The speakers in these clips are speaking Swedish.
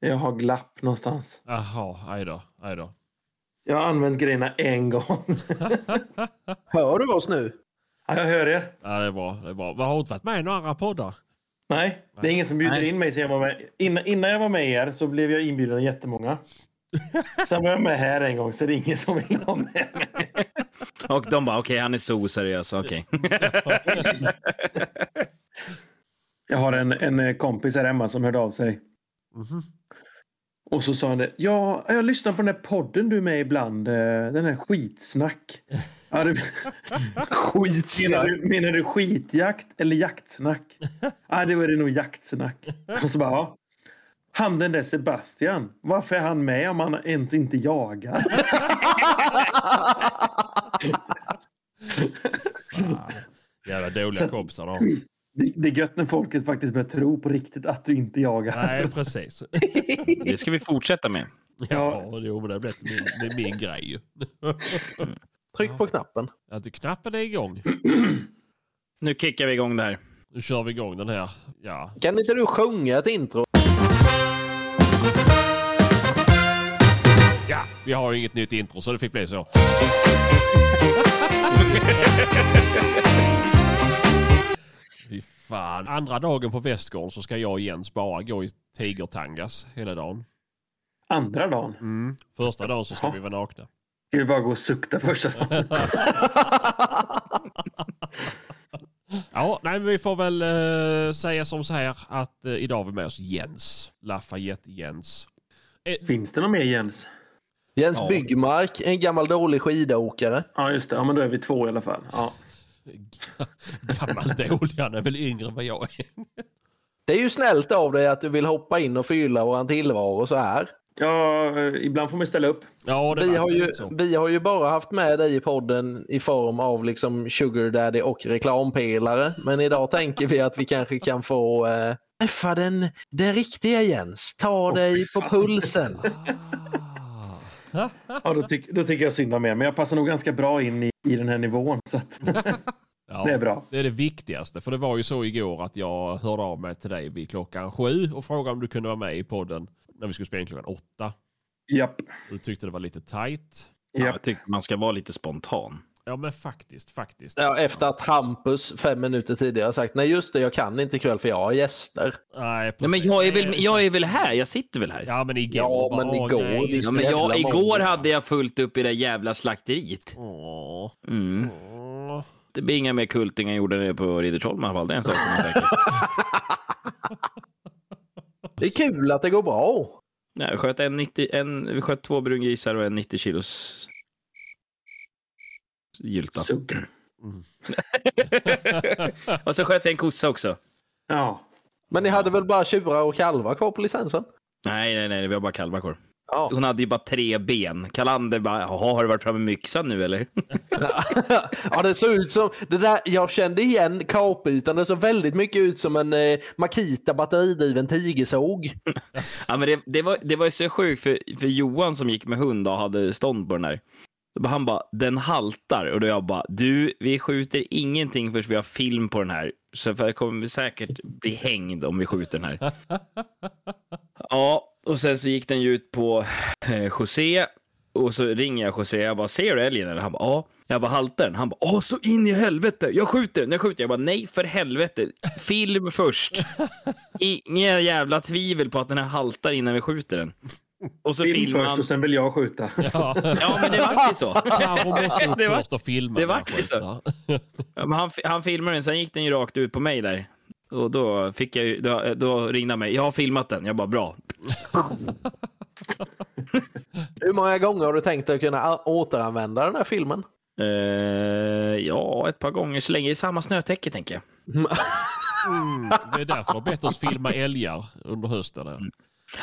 Jag har glapp någonstans. Jaha, aj då, aj då. Jag har använt grejerna en gång. Hör du oss nu? ja, jag hör er. Ja, det är bra. Det är bra. Men har du inte varit med i några andra poddar? Nej, det är ingen som bjuder Nej. in mig. Så jag var med. Innan, innan jag var med er så blev jag inbjuden av jättemånga. Sen var jag med här en gång så det är ingen som vill ha med mig. Och de bara, okej, han är så oseriös. Okej. Jag har en, en kompis här hemma som hörde av sig. Mhm. Och så sa han det. Ja, jag lyssnar på den där podden du är med ibland. eh, Den här skitsnack. Ja, det, menar, Skitsnack. du, menar du skitjakt eller jaktsnack? Ja, det var det nog jaktsnack. Och så bara, ja. Han den där Sebastian. Varför är han med om han ens inte jagar? Jävla dåliga Så- kompisar då. Det, det är gött när folket faktiskt börjar tro på riktigt att du inte jagar. Nej, precis. Det ska vi fortsätta med. Ja, jo, men det har blivit min, det är min grej ju. Tryck på knappen. Att knappen är igång. Nu kickar vi igång det här. Nu kör vi igång den här. Ja. Kan inte du sjunga ett intro? ja, vi har ju inget nytt intro så det fick bli så. Fy fan. Andra dagen på Västgården så ska jag och Jens bara gå i tigertangas hela dagen. Andra dagen. Mm. Första dagen så ska Ja. vi vara nakna. Ska vi bara gå och sukta första dagen? Ja, nej, men vi får väl eh, säga som så här att eh, idag har vi med oss Jens. Lafayette-Jens. Finns det någon mer Jens? Jens Ja. Byggmark, en gammal dålig skidåkare. Ja, just det. Ja, men då är vi två i alla fall. Ja. Gammal dålig, han är väl yngre än vad jag är. Det är ju snällt av dig att du vill hoppa in och fylla våran tillvaro så här. ja, eh, ibland får man ställa upp. Ja, det Vi har, ju, vi har ju bara haft med dig i podden i form av liksom sugar daddy och reklampelare. Men idag tänker vi att vi kanske kan få eh, träffa den, den riktiga Jens. Ta dig på pulsen. Ja, då, tyck, då tycker jag synd om er. Men jag passar nog ganska bra in i, i den här nivån. Så att, Ja, det är bra. Det är det viktigaste. För det var ju så igår att jag hörde av mig till dig vid klockan sju och frågade om du kunde vara med i podden när vi skulle spela in klockan åtta. Japp. Du tyckte det var lite tight. Ja, jag tycker man ska vara lite spontan. Ja, men faktiskt, faktiskt. Ja, efter att Hampus fem minuter tidigare sagt nej just det, jag kan inte ikväll för jag har gäster. Nej, Ja, men jag är, väl, jag är väl här, jag sitter väl här. Ja, men igår. Ja, men igår, nej. Ja, men jag, igår hade jag fullt upp i det jävla slakteriet. Åh, Mm. åh. Det blir inga mer kulting än gjorde nere på Riddersholm i alla fall. Det är en sak som är säker. Det är kul att det går bra. Nej, vi, sköt en 90, en, vi sköt två brungrisar och en 90 kilos gylta. Suck. och så sköt vi en kossa också. Ja. Men ni hade väl bara tjurar och kalvar kvar på licensen? Nej, nej, nej, vi har bara kalvar kvar. Ja. Hon hade ju bara tre ben. Kalander bara, jaha, har du varit framme med yxan nu eller? ja, det såg ut som... Det där, jag kände igen kaputan. Det såg väldigt mycket ut som en eh, Makita batteridriven tigersåg. Ja, men det, det, var, det var ju så sjukt för, för Johan som gick med hund och hade stånd på den här. Han bara, den haltar. Och då jag bara, du, vi skjuter ingenting förrän vi har film på den här. Så för jag kommer vi säkert bli hängd om vi skjuter den här. Ja, och sen så gick den ju ut på eh, José. Och så ringer jag José, jag bara, ser du älgen? Eller? Han bara, ja. Jag bara, haltar den? Han bara, åh så in i helvete. Jag skjuter den, jag skjuter. Jag bara, nej för helvete. Film först. Inga jävla tvivel på att den här haltar innan vi skjuter den. Och så Film filmar först han. och sen vill jag skjuta. Ja. Ja, men det vart ju så. Hon måste Det var- först och filma. det ju så. Ja, men han, han filmade den, sen gick den ju rakt ut på mig där. Och då fick jag ju, då, då ringde han mig. Jag har filmat den. Jag bara, bra. Hur många gånger har du tänkt att kunna återanvända den här filmen? Eh, ja, ett par gånger. Så länge är samma snötäcke, tänker jag. Mm, det är därför de har bett oss filma älgar under hösten.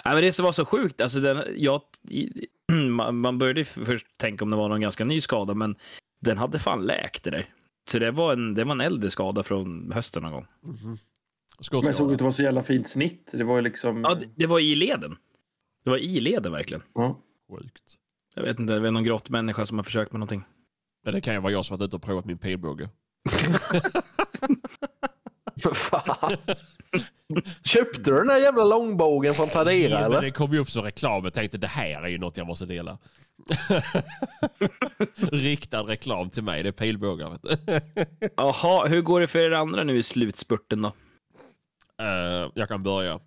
Nej, men det som var så sjukt, alltså den, jag, man, började först tänka om det var någon ganska ny skada, men den hade fan läkt det där. Så det var en, det var en äldre skada från hösten någon gång. Men Skottskada. jag såg att det var så jävla fint snitt. Det var ju liksom... Ja, det, det var i leden. Det var i leden verkligen. Ja. Sjukt. Jag vet inte, det är någon grottmänniska som har försökt med någonting. Men det kan ju vara jag som varit ute och provat min pilbåge. Fan. Köpte du den där jävla långbågen från Tradera Ja, men eller? det kom ju upp som reklam. Jag tänkte det här är ju något jag måste dela. Riktad reklam till mig. Det är pilbågar. Jaha, hur går det för er andra nu i slutspurten då? Eh, jag kan börja.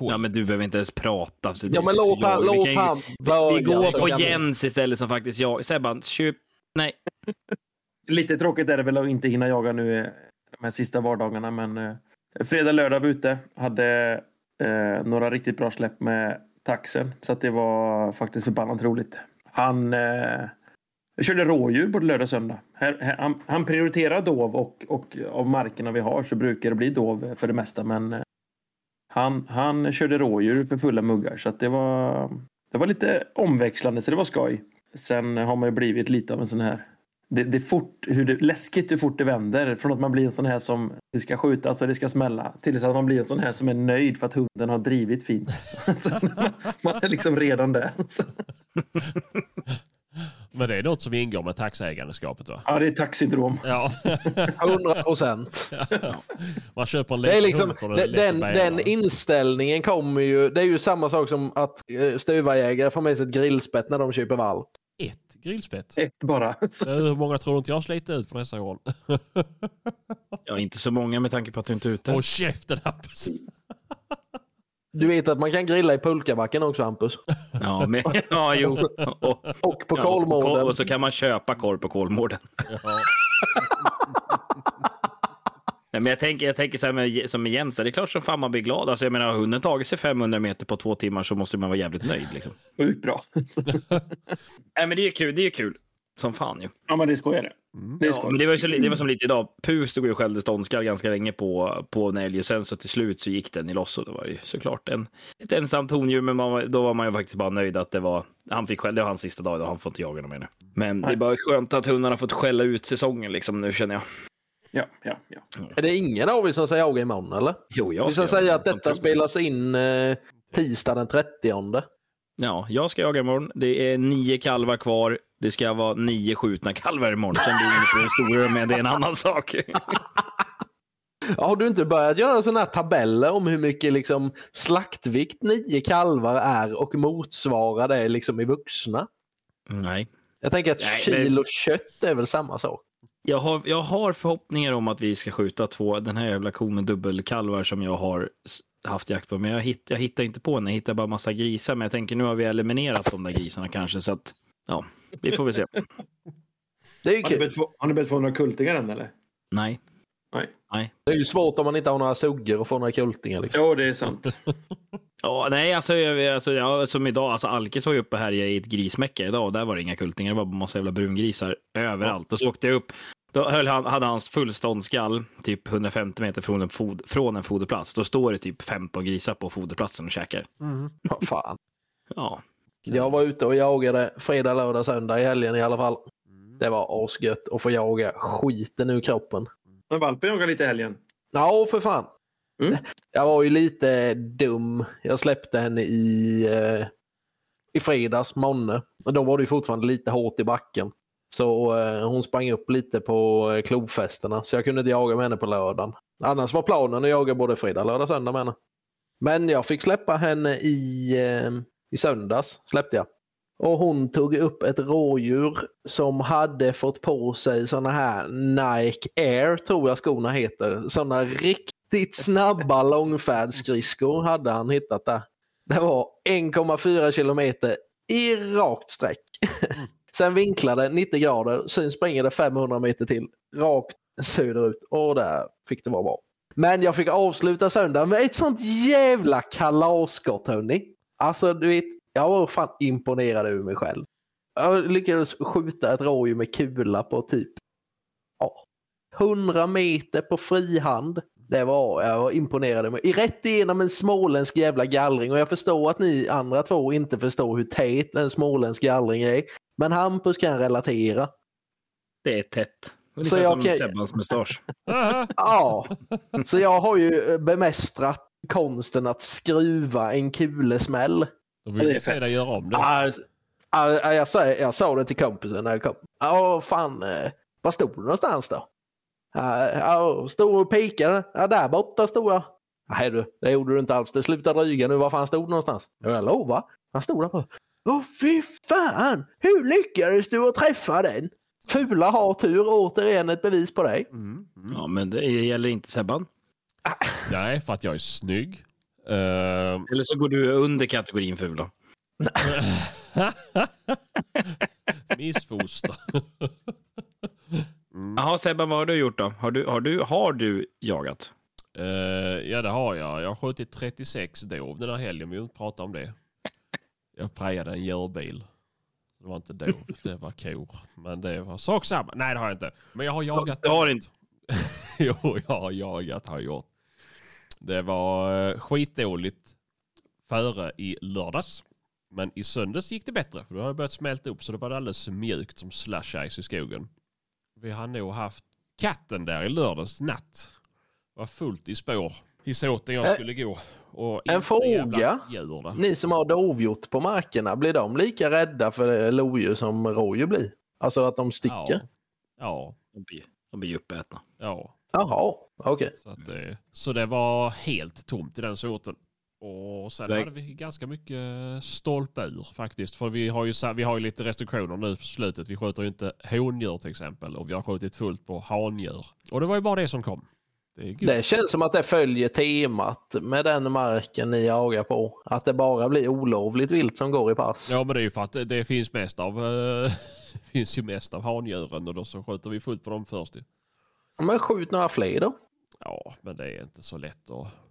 Ja, men du behöver inte ens prata. Så Ja men låt han, jag- vi kan Vi börja, går på vi- Jens istället som faktiskt jag. Sebban, köp... Nej. Lite tråkigt är det väl att inte hinna jaga nu de här sista vardagarna, men eh, fredag, lördag var ute. Hade eh, några riktigt bra släpp med taxen, så att det var faktiskt förbannat roligt. Han eh, körde rådjur både lördag och söndag. Här, här, han, han prioriterar dov och, och av markerna vi har så brukar det bli dov för det mesta, men eh, han, han körde rådjur för fulla muggar, så att det var, det var lite omväxlande, så det var skoj. Sen har man ju blivit lite av en sån här det, det är fort, hur det, läskigt hur fort det vänder. Från att man blir en sån här som det ska skjutas och det ska smälla till att man blir en sån här som är nöjd för att hunden har drivit fint. Man är liksom redan där. Men det är något som ingår med taxägandeskapet va? ja, det är tacksyndrom. Ja. 100 procent. Man köper en Det är liten liksom, hund för den, den inställningen kommer ju, det är ju samma sak som att eh, stuvarjägare får med sig ett grillspett när de köper valp. Ett grillspett. Ett bara. Eh, Hur många tror du inte jag slitit ut på dessa åren? Ja, inte så många med tanke på att du inte är ute. Håll käften Hampus. Du vet att man kan grilla i pulkabacken också Hampus. Ja, men, ja jo. Och, Och på ja, Kolmården. och så kan man köpa korv på Kolmården. Ja. Nej, men jag tänker, jag tänker så här med, som med Jens, det är klart som fan man blir glad. Alltså, jag menar, har hunden tagit sig 500 meter på två timmar så måste man vara jävligt nöjd. Liksom. sjukt bra. Nej, men det är kul. Det är kul som fan ju. ja, men det skojar det. Det är Ja, men det var, ju så, det var som lite idag. Puh stod ju och skällde ståndskall ganska länge på, på en älg och sen så till slut så gick den i loss och då var det ju såklart en, ett ensamt hondjur. Men man, då var man ju faktiskt bara nöjd att det var, han fick skäll, det var hans sista dag idag, han får inte jaga någon mer nu. Men det är Nej. bara skönt att hundarna fått skälla ut säsongen liksom nu känner jag. Ja, ja, ja. Är det ingen av er som ska jaga imorgon eller? Jo, jag Vi ska säga att detta spelas in eh, tisdag den 30. Ja, jag ska jaga imorgon. Det är nio kalvar kvar. Det ska vara nio skjutna kalvar imorgon. Sen blir det inte stora, men det är en annan sak. Har du inte börjat göra sådana här tabeller om hur mycket liksom slaktvikt nio kalvar är och motsvarar det liksom i vuxna? Nej. Jag tänker att Nej, kilo kött är väl samma sak. Jag har, jag har förhoppningar om att vi ska skjuta två, den här jävla kon med dubbelkalvar som jag har haft jakt på. Men jag, hitt, jag hittar inte på den, jag hittar bara massa grisar. Men jag tänker nu har vi eliminerat de där grisarna kanske. Så att, ja, vi får väl se. Det är ju kul. bett få- har ni bett få några kultingar än eller? Nej. Nej. Nej. Det är ju svårt om man inte har några suggor och får några kultingar. Liksom. Ja, det är sant. Ja, nej, alltså, jag, alltså ja, som idag, alltså Alkes var ju uppe här i ett grismäcke idag och där var det inga kultingar. Det var bara massa jävla brungrisar överallt. Och så åkte jag upp. Då höll han, hade han fullståndsskall typ 150 meter från en, fod, från en foderplats. Då står det typ 15 grisar på foderplatsen och käkar. Vad fan. Ja, Jag var ute och jagade fredag, lördag, söndag i helgen i alla fall. Det var asgött att få jaga skiten ur kroppen. Men valpen jagar lite i helgen. Ja, för fan. Mm. Jag var ju lite dum. Jag släppte henne i, eh, i fredags, månne. Men då var det ju fortfarande lite hårt i backen. Så eh, hon sprang upp lite på eh, så jag kunde inte jaga med henne på lördagen. Annars var planen att jaga både fredag, lördag, söndag med henne. Men jag fick släppa henne i, eh, i söndags. Släppte jag. Och hon tog upp ett rådjur som hade fått på sig såna här Nike Air, tror jag skorna heter. Såna riktigt snabba långfärdsskridskor hade han hittat där. Det var 1,4 kilometer i rakt streck. Sen vinklade 90 grader, sen springer det 500 meter till rakt söderut och där fick det vara bra. Men jag fick avsluta söndagen med ett sånt jävla kalasskott hörni. Alltså du vet, jag var fan imponerad över mig själv. Jag lyckades skjuta ett rådjur med kula på typ ja, 100 meter på frihand. Det var, jag var imponerad. över mig. I rätt igenom en småländsk jävla gallring och jag förstår att ni andra två inte förstår hur tät en småländsk gallring är. Men Hampus kan relatera. det är tätt. Så Ungefär jag som kan- Sebbans mustasch. Ja, så jag har ju bemästrat konsten att skruva en kulesmäll. Då vill vi se dig göra om det. Ah, ah, jag, sa, jag sa det till kompisen när jag kom. Ja, fan, eh, var stod du någonstans då? Ja, uh, stod och pikade. Ja, där borta stod jag. Nej du, det gjorde du inte alls. Det slutade dryga nu. Var fan stod du någonstans? Jag lovar. Han stod där på. Åh fy fan! Hur lyckades du att träffa den? Fula har tur, återigen ett bevis på dig. Mm. Mm. Ja, men det gäller inte Sebban. Nej, för att jag är snygg. Uh, Eller så går du under kategorin fula. Missfoster. mm. Jaha, Sebban, vad har du gjort då? Har du, har du, har du jagat? Uh, ja, det har jag. Jag har skjutit 36 dov den här helgen, men vi vill inte prata om det. Jag prejade en djurbil. Det var inte dov, det var kor. Men det var sak samma. Nej, det har jag inte. Men jag har jagat. Det har du inte. jo, jag har jagat har jag gjort. Det var uh, skitdåligt före i lördags. Men i söndags gick det bättre. För då har det börjat smälta upp så det var alldeles mjukt som slush ice i skogen. Vi har nog haft katten där i lördags natt. Var fullt i spår i såten jag skulle gå. Och en fråga. Ni som har dovhjort på markerna, blir de lika rädda för lodjur som rådjur blir? Alltså att de sticker? Ja. ja. De blir, de blir uppätna. Ja. Jaha, okej. Okay. Så, det, så det var helt tomt i den såten. Och sen det... hade vi ganska mycket stolpur faktiskt. För vi har, ju, vi har ju lite restriktioner nu på slutet. Vi skjuter ju inte hondjur till exempel. Och vi har skjutit fullt på handjur. Och det var ju bara det som kom. Det, det, känns som att det följer temat med den marken ni jagar på. Att det bara blir olovligt vilt som går i pass. Ja men det är ju för att det, det finns mest av det finns ju mest av handjuren och då så skjuter vi fullt på dem först. Men skjut några fler då. Ja men det är inte så lätt att,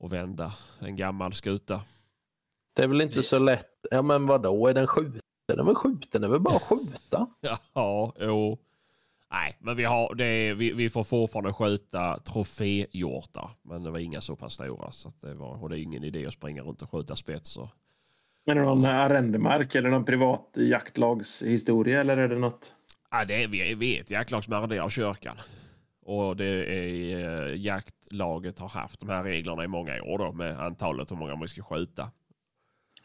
att vända en gammal skuta. Det är väl inte det... så lätt. Ja men vad då är den skjuten? Den är väl skjuten? Det är väl bara att skjuta? ja, jo. Nej, men vi, har, det, vi, vi får fortfarande skjuta troféhjortar. Men det var inga så pass stora. Så det, var, och det är ingen idé att springa runt och skjuta spetser. Men är det någon arrendemark eller någon privat jaktlagshistoria eller är det något? Ja, det är, vi, vi är ett jaktlag som arrenderar kyrkan. Och det är eh, jaktlaget har haft de här reglerna i många år då med antalet hur många man ska skjuta.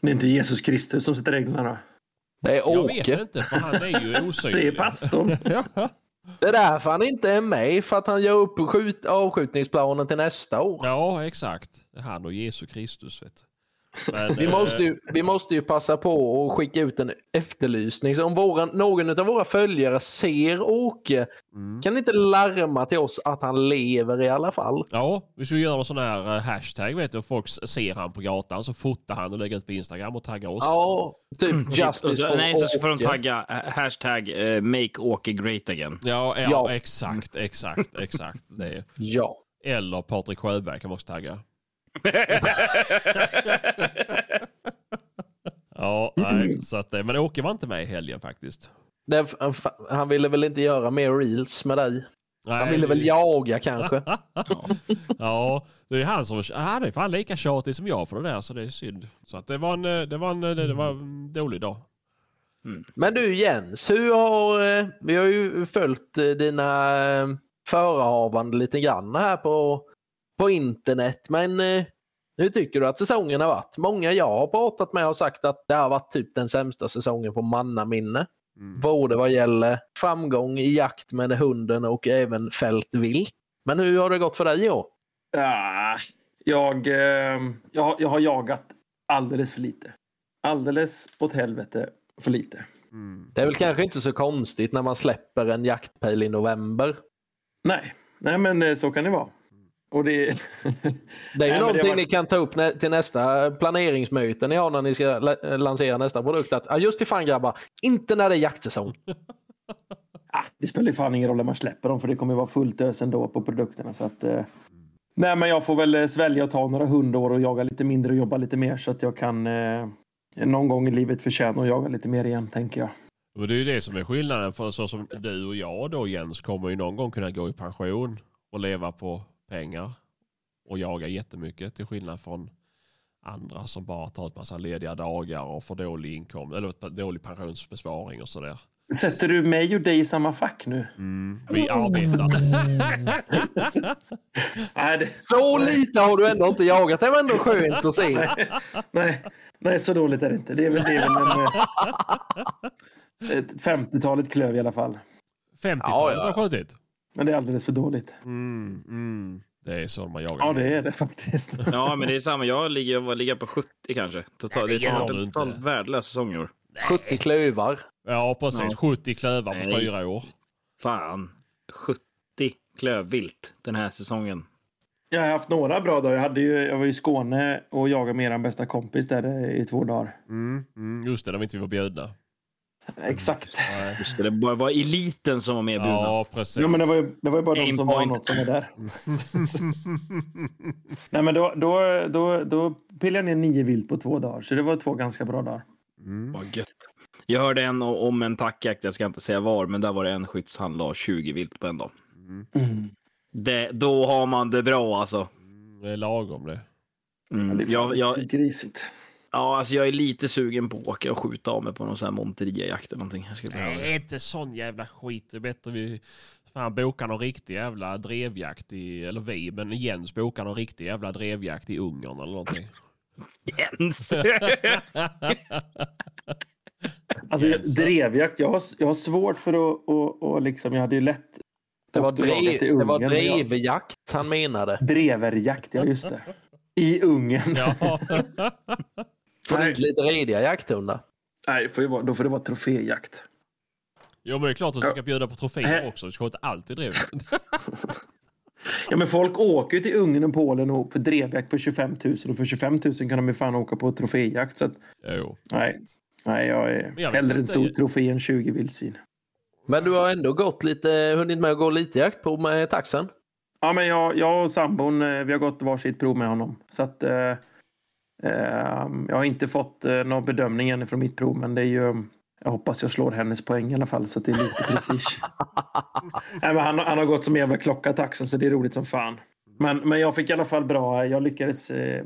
Det är inte Jesus Kristus som sätter reglerna då? Det är Åke. Jag vet inte för han är ju osynlig. det är pastorn. Det är därför han inte är med, för att han gör upp skjut, avskjutningsplanen till nästa år. Ja, exakt. Han och Jesus Kristus. Vet Men, vi, måste ju, vi måste ju passa på att skicka ut en efterlysning. Så om våra, någon av våra följare ser Åke, mm. kan ni inte larma till oss att han lever i alla fall? Ja, vi ska göra en sån här eh, hashtag, vet du, folk ser han på gatan så fotar han och lägger ut på Instagram och taggar oss. Ja, typ mm. justice for Nej, så får de tagga uh, hashtag uh, make Åke great again. Ja, ja, ja. exakt, exakt, exakt. Det. Ja. Eller Patrik Sjöberg kan man också tagga. ja, nej, så att, men Åke var inte med i helgen faktiskt. Det, han ville väl inte göra mer reels med dig? Nej, han ville väl jaga kanske? ja, det är han som han är fan lika tjatig som jag för det där så det är synd. Så att det var en, det var en, det var en dålig dag. Mm. Men du Jens, hur har, eh, vi har ju följt eh, dina eh, förehavanden lite grann här på på internet. Men eh, hur tycker du att säsongen har varit? Många jag har pratat med har sagt att det har varit typ den sämsta säsongen på mannaminne. Mm. Både vad gäller framgång i jakt med hunden och även fält vilt. Men hur har det gått för dig i år? Ja, jag, eh, jag, jag har jagat alldeles för lite. Alldeles åt helvete för lite. Mm. Det är väl kanske inte så konstigt när man släpper en jaktpejl i november. Nej, Nej men eh, så kan det vara. Och det... det är ju Nej, någonting var... ni kan ta upp till nästa planeringsmöte ni har när ni ska lansera nästa produkt. Att, ja, just till fan grabbar, inte när det är jaktsäsong. ah, det spelar ju fan ingen roll när man släpper dem för det kommer vara fullt ös ändå på produkterna. Så att, eh... Nej, men jag får väl eh, svälja och ta några hundår och jaga lite mindre och jobba lite mer så att jag kan eh, någon gång i livet förtjäna att jaga lite mer igen, tänker jag. Men det är ju det som är skillnaden. För så som du och jag då Jens kommer ju någon gång kunna gå i pension och leva på pengar och jagar jättemycket till skillnad från andra som bara tar ett massa lediga dagar och får dålig inkomst eller dålig pensionsbesparing och sådär. Sätter du mig och dig i samma fack nu? Mm, vi arbetar. nej, det... Så lite har du ändå inte jagat. Det var ändå skönt att se. nej, nej, nej, så dåligt är det inte. Det är väl, det är väl en, ett 50-talet klöv i alla fall. 50-talet ja, ja. har skjutit? Men det är alldeles för dåligt. Mm, mm. Det är så man jagar. Ja, det är det faktiskt. Ja, men det är samma. Jag ligger, vad ligger jag på 70 kanske. Totalt, det det är en totalt värdelös säsong i år. 70 klövar. Ja, precis. Ja. 70 klövar på Nej. fyra år. Fan. 70 klövvilt den här säsongen. Jag har haft några bra dagar. Jag, hade ju, jag var i Skåne och jagade med er bästa kompis där i två dagar. Mm, mm, just det, när vi inte var bjudna. Exakt. Just det, det bara var eliten som var medbjudna. Ja, precis. Ja, men det var ju, det var ju bara de Aim som var point. något som var där. Nej, men då, då, då, då pillade jag ner nio vilt på två dagar. Så det var två ganska bra dagar. Mm. Vad gött. Jag hörde en om en tackjakt, jag ska inte säga var, men där var det en skytt som la 20 vilt på en dag. Mm. Det, då har man det bra alltså. Det är lagom det. Mm. Det är Jag, jag, grisigt. Ja, alltså jag är lite sugen på att åka och skjuta av mig på någon sån här Monteria-jakt eller någonting. Jag skulle. Nej, inte sån jävla skit. Det är bättre vi fan bokar någon riktig jävla drevjakt i, eller vi, men Jens bokar någon riktig jävla drevjakt i Ungern eller någonting. Jens! Alltså, Jens. drevjakt. Jag har, jag har svårt för att... Och, och liksom, jag hade ju lätt... Det var, drev, det var drevjakt han menade. Dreverjakt, ja just det. I Ungern. ja. Får Nej. ut lite rediga jakthundar. Nej, det får ju vara, då får det vara troféjakt. Jo, men det är klart att du ska bjuda på troféer Äh. också. Du ska inte alltid drevjakt. Ja, men folk åker ju till Ungern och Polen och för drevjakt på 25 000 och för 25 000 kan de ju fan åka på troféjakt. Så att, jo. nej, nej, jag är jag hellre en stor trofé än 20 vildsvin. Men du har ändå gått lite, hunnit med att gå lite jaktprov med taxen. Ja, men jag, jag och sambon, eh, vi har gått varsitt prov med honom. Så att, eh, jag har inte fått eh, någon bedömning än från mitt prov, men det är ju... Jag hoppas jag slår hennes poäng i alla fall, så att det är lite prestige. Nej, men han, han har gått som jävla klocka, taxen, så det är roligt som fan. Men, men jag fick i alla fall bra... Jag lyckades... Eh,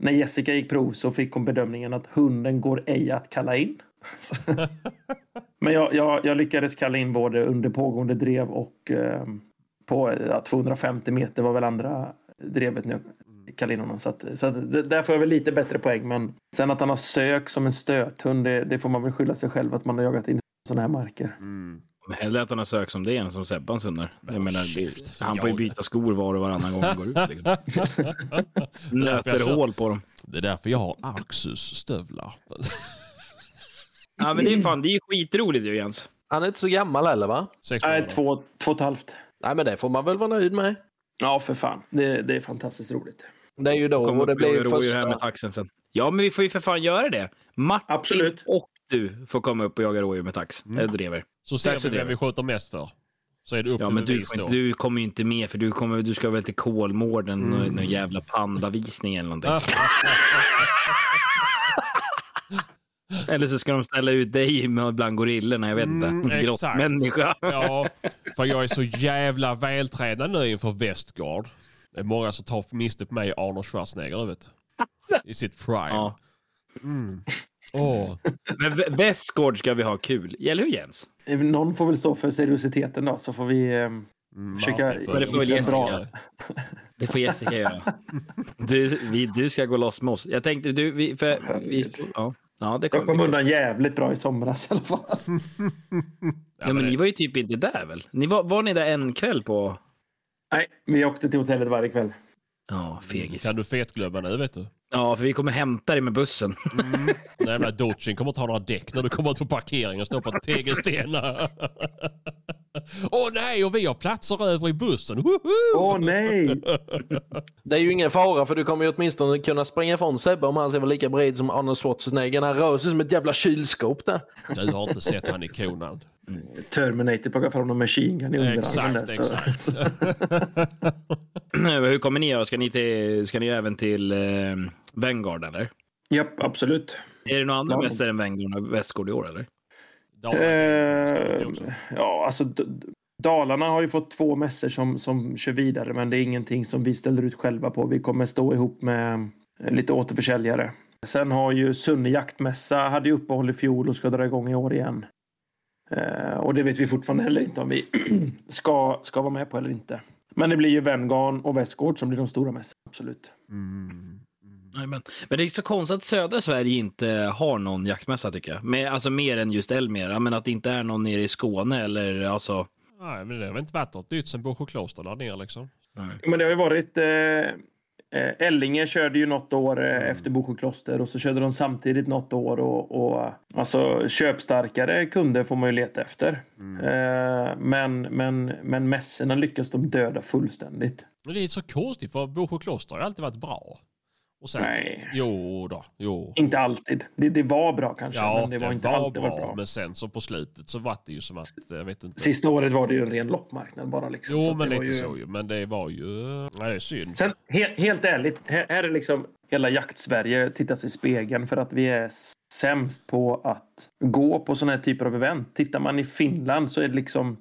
när Jessica gick prov så fick hon bedömningen att hunden går ej att kalla in. men jag, jag, jag lyckades kalla in både under pågående drev och eh, på ja, 250 meter var väl andra drevet när honom. Så, att, så att, där får jag väl lite bättre poäng. Men sen att han har sök som en stöthund, det, det får man väl skylla sig själv att man har jagat in sådana här marker. Mm. Men Hellre att han har sökt som det än som Sebbans hundar. Jag menar, det, han får ju byta skor var och varannan gång han går ut. Liksom. Nöter hål på dem. Det är därför jag har Arxus stövlar. Ja, men det är fan, det är ju skitroligt ju Jens. Han är inte så gammal heller va? Nej, två, två och ett halvt. Nej men det får man väl vara nöjd med. Ja, för fan. Det, det är fantastiskt roligt. Det är ju då Kommer och det och blir rådjur här med första... taxen sen. Ja, men vi får ju för fan göra det. Martin Absolut. och du får komma upp och jaga rådjur med tax. Mm. Eller drever. Så ser vi vem vi skjuter mest för. Så är det upp Ja, till men du, då. du kommer ju inte med för du, kommer, du ska väl till Kolmården, mm. någon, någon jävla pandavisning eller någonting. Eller så ska de ställa ut dig med bland gorillorna, jag vet inte. Mm, exakt. Grottmänniska. Ja, för jag är så jävla vältränad nu inför Västgård. Det är många som tar miste på mig Arnold Schwarzenegger, vet I sitt prime. Ja. Mm. Åh. Men Vä- Västgård ska vi ha kul. Eller hur Jens? Någon får väl stå för seriositeten då, så får vi... Eh, Mm, Försöka- Men det får väl Jessica göra. Det får Jessica göra. Du, vi, du ska gå loss med oss. Jag tänkte, du, vi, för, vi, ja, ja, det jag kommer kom bli kul. undan jävligt bra i somras i alla fall. Ja, men ni var ju typ inte där väl? Ni var, var ni där en kväll på... Nej, vi åkte till hotellet varje kväll. Ja, fegis. Kan du fetglömma nu, vet du? Ja, för vi kommer hämta dig med bussen. Den jävla Dodgen kommer ta några däck när du kommer till parkeringen och står på tegelstenar. Åh nej, och vi har platser över i bussen. Åh nej! Det är ju ingen fara för du kommer ju åtminstone kunna springa ifrån Sebbe om han vara lika bred som Arnold Schwarzenegger. Han rör sig som ett jävla kylskåp där. Du har inte sett han i konan. Terminator plockar fram någon machine gun i underarmen. Exakt, där, så- exakt. Hur kommer ni göra? Ska ni, till, ska ni även till eh, Vanguard eller? Japp, absolut. Är det några andra Ja. mässor än Vanguard och Västgård i år eller? Eh, ja, alltså Dalarna har ju fått två mässor som, som kör vidare, men det är ingenting som vi ställer ut själva på. Vi kommer stå ihop med eh, lite återförsäljare. Sen har ju Sunne jaktmässa hade ju uppehåll i fjol och ska dra igång i år igen. Eh, och det vet vi fortfarande heller inte om vi ska, ska vara med på eller inte. Men det blir ju Venngarn och Västgård som blir de stora mässorna, absolut. Mm. Nej, men, men det är så konstigt att södra Sverige inte har någon jaktmässa tycker jag. Med, alltså mer än just Elmera. Men att det inte är någon nere i Skåne eller alltså. Nej, men det har väl inte varit något nytt sen Båsjö kloster där nere liksom. Men det har ju varit... Eh, eh, Ellinge körde ju något år eh, Mm. efter Bosjö kloster och så körde de samtidigt något år. Och, och, alltså köpstarkare kunder får man ju leta efter. Mm. Eh, men, men, men mässorna lyckas de döda fullständigt. Men det är så konstigt för Bosjö kloster har alltid varit bra. Och sen, Nej. Jo då, jo. Inte alltid. Det, det var bra kanske, Ja, men det var inte alltid varit bra. Men sen så på slutet så var det ju som att, jag vet inte. Sista året var det ju en ren loppmarknad bara. Liksom. Jo, men det var ju... så ju. Men det var ju, nej det är synd. Sen, he helt ärligt, här, här är liksom hela jakt-Sverige tittar sig i spegeln för att vi är sämst på att gå på såna här typer av event. Tittar man i Finland så är det liksom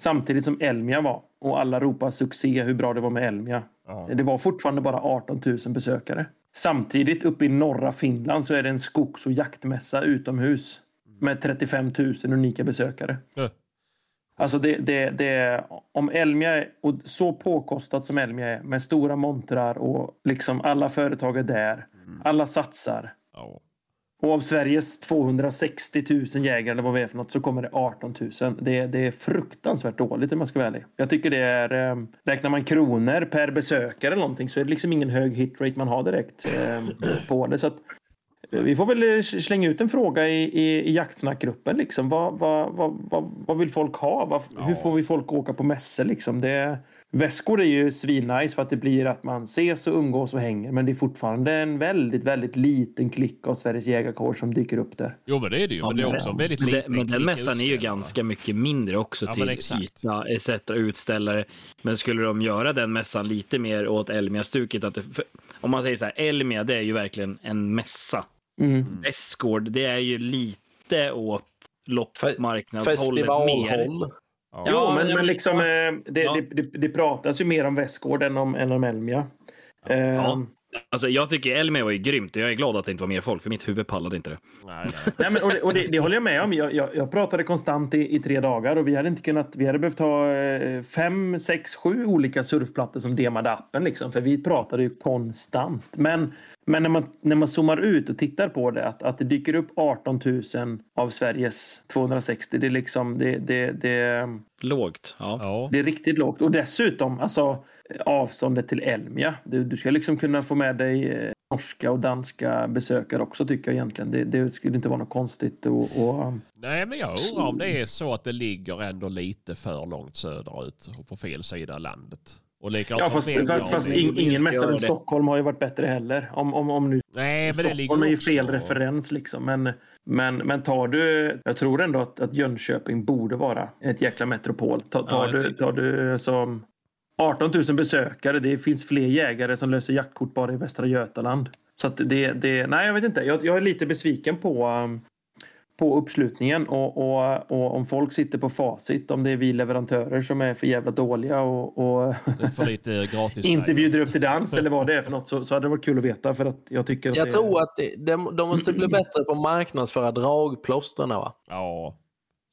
samtidigt som Elmia var och alla ropar succé hur bra det var med Elmia. Ja. Det var fortfarande bara 18 000 besökare. Samtidigt uppe i norra Finland så är det en skogs och jaktmässa utomhus med 35 000 unika besökare. Ja. Alltså det, det, det, om Elmia är och så påkostat som Elmia är med stora montrar och liksom alla företag är där. Alla satsar. Ja. Och av Sveriges 260 000 jägare eller vad vi är för något så kommer det 18 000. Det, det är fruktansvärt dåligt om man ska vara ärlig. Jag tycker det är, eh, räknar man kronor per besökare eller någonting så är det liksom ingen hög hitrate man har direkt eh, på det. Så att, eh, vi får väl eh, slänga ut en fråga i, i, i jaktsnackgruppen. Liksom. Vad, vad, vad, vad, vill folk ha? Vad, Hur får vi folk åka på mässor? Liksom? Det, väskor är ju svinnice för att det blir att man ses och umgås och hänger. Men det är fortfarande en väldigt, väldigt liten klick av Sveriges jägarkår som dyker upp där. Jo men det är det ju. men det är också en väldigt men, liten det, men den mässan är ju ganska mycket mindre också Ja, men till yta, etc. utställare. Men skulle de göra den mässan lite mer åt Elmia-stuket, att det, för, om man säger så här, Elmia det är ju verkligen en mässa. Mm. Västgård, det är ju lite åt loppmarknadshållet mer. Ja. Jo, Ja, men, ja, men liksom, eh, det, Ja. det, det, det pratas ju mer om Västgård än om, än om Elmia. Eh, Ja. Alltså, jag tycker Elmia var ju grymt jag är glad att det inte var mer folk, för mitt huvud pallade inte det. Nej, nej. Nej, men, och det, och det, det håller jag med om. Jag, jag, jag pratade konstant i, i tre dagar och vi hade inte kunnat. Vi hade behövt ha eh, fem, sex, sju olika surfplattor som demade appen liksom, för vi pratade ju konstant. Men, men när man när man zoomar ut och tittar på det att, att det dyker upp 18 000 av Sveriges 260. Det är liksom det, det, det, Lågt. Ja. Det är riktigt lågt och dessutom alltså avståndet till Elmia. Du, du ska liksom kunna få med dig eh, norska och danska besökare också tycker jag egentligen. Det, det skulle inte vara något konstigt och, och Nej, men jag undrar om det är så att det ligger ändå lite för långt söderut och på fel sida av landet. Ja, fast, fast, fast in, ingen runt det. Stockholm har ju varit bättre heller. Om, om, om nu Nej, men det ligger Stockholm är ju också- fel referens liksom. Men, men, men tar du, jag tror ändå att, att Jönköping borde vara ett jäkla metropol. Ta, tar, jag du, tar du som 18 000 besökare, det finns fler jägare som löser jaktkort bara i Västra Götaland. Så att det, det, nej jag vet inte. Jag, jag är lite besviken på, um, på uppslutningen och, och, och om folk sitter på facit, om det är vi leverantörer som är för jävla dåliga och, och För lite gratis. inte bjuder upp till dans eller vad det är för något så, så hade det varit kul att veta för att jag tycker att Jag det tror att det, de, de måste bli bättre på att marknadsföra dragplåstren. Va? Ja,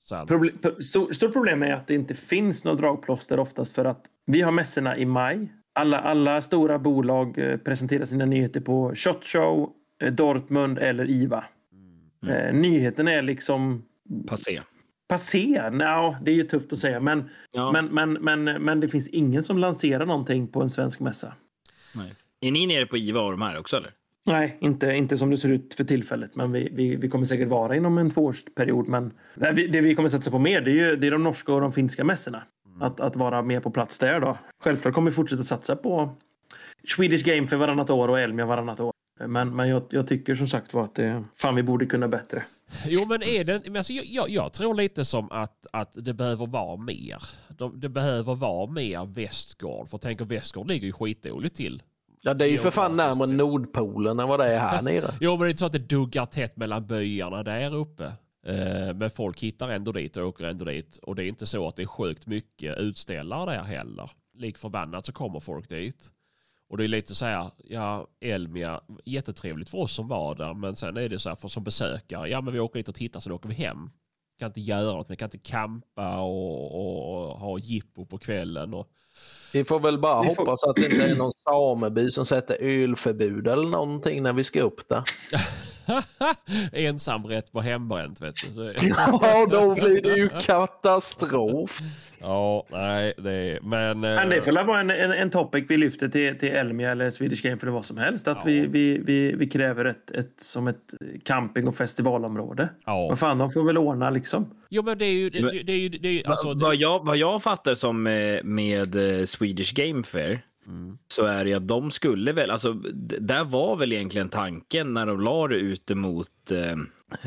sant. Proble- pro- stor, stort problem är att det inte finns några dragplåster oftast för att vi har mässorna i maj. Alla, alla stora bolag eh, presenterar sina nyheter på Shot Show, eh, Dortmund eller IVA. Eh, nyheten är liksom Passé. passé. Nå, det är ju tufft att säga, men, Ja. men, men, men, men det finns ingen som lanserar någonting på en svensk mässa. Nej. Är ni nere på IVA och de här också eller? Nej, inte, inte som det ser ut för tillfället. Men vi, vi, vi kommer säkert vara inom en tvåårsperiod. Men nej, vi, det vi kommer satsa på mer det är, ju, det är de norska och de finska mässorna. Att, att vara mer på plats där. Då. Självklart kommer vi fortsätta satsa på Swedish Game för varannat år och Elmia varannat år. Men, men jag, jag tycker som sagt var att det, fan vi borde kunna bättre. Jo, men är det... Men alltså, jag, jag, jag tror lite som att, att det behöver vara mer. De, det behöver vara mer Västgård. För tänk Västgård ligger ju skitdåligt till. Ja, det är ju för fan närmare. Nordpolen än vad det är här nere. Jo, men det är inte så att det duggar tätt mellan byarna där uppe. Eh, Men folk hittar ändå dit och åker ändå dit. Och det är inte så att det är sjukt mycket utställare där heller. Lik förbannat så kommer folk dit. Och det är lite så här, ja, Elmia, jättetrevligt för oss som var där. Men sen är det så här, för som besökare, ja men vi åker dit och tittar, sen åker vi hem. Kan inte göra något, vi kan inte campa och, och, och ha jippo på kvällen. Och, Vi får väl bara Vi får- hoppas att det inte är någon sameby som sätter ölförbud eller någonting när vi ska upp där. Ensamrätt på hembränt vet du. Det- Ja, då blir det ju katastrof. Ja, nej, det är... Men... eh, Men det får väl vara en, en, en topic vi lyfter till, till Elmia eller Swedish Game för det vad som helst. Att Ja. vi, vi, vi, vi kräver ett, ett, som ett camping och festivalområde. Ja. Vad fan, de får väl ordna liksom. Jo, men det är ju... Det, det, det är ju... Det är, ju- alltså, vad, vad, jag, vad jag fattar som eh, med eh, Swedish Game Fair Mm. så är det att de skulle väl, alltså där var väl egentligen tanken när de la det ute mot eh,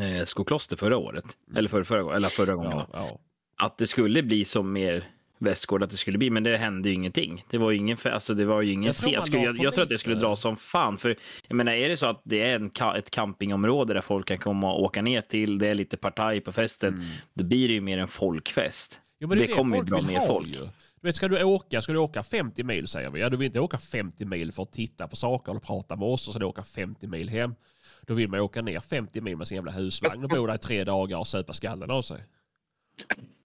eh, Skokloster förra året, eller förra, förra, eller förra gången, ja, ja. att det skulle bli som mer Västgård att det skulle bli, men det hände ju ingenting. Det var ju ingen, alltså det var ju ingen Jag tror Jag, skulle- jag, för jag tror att det skulle dra som fan, för jag menar, är det så att det är en, ett campingområde där folk kan komma och åka ner till, det är lite partaj på festen, då blir det ju mer en folkfest. Jo, men det, är kommer ju dra mer ha folk. Ju. Du vet, ska du åka, ska du åka 50 mil säger vi. Ja, du vill inte åka 50 mil för att titta på saker eller prata med oss och sen åka 50 mil hem. Då vill man åka ner 50 mil med sin jävla husvagn och bo där i tre dagar och söpa skallen av sig.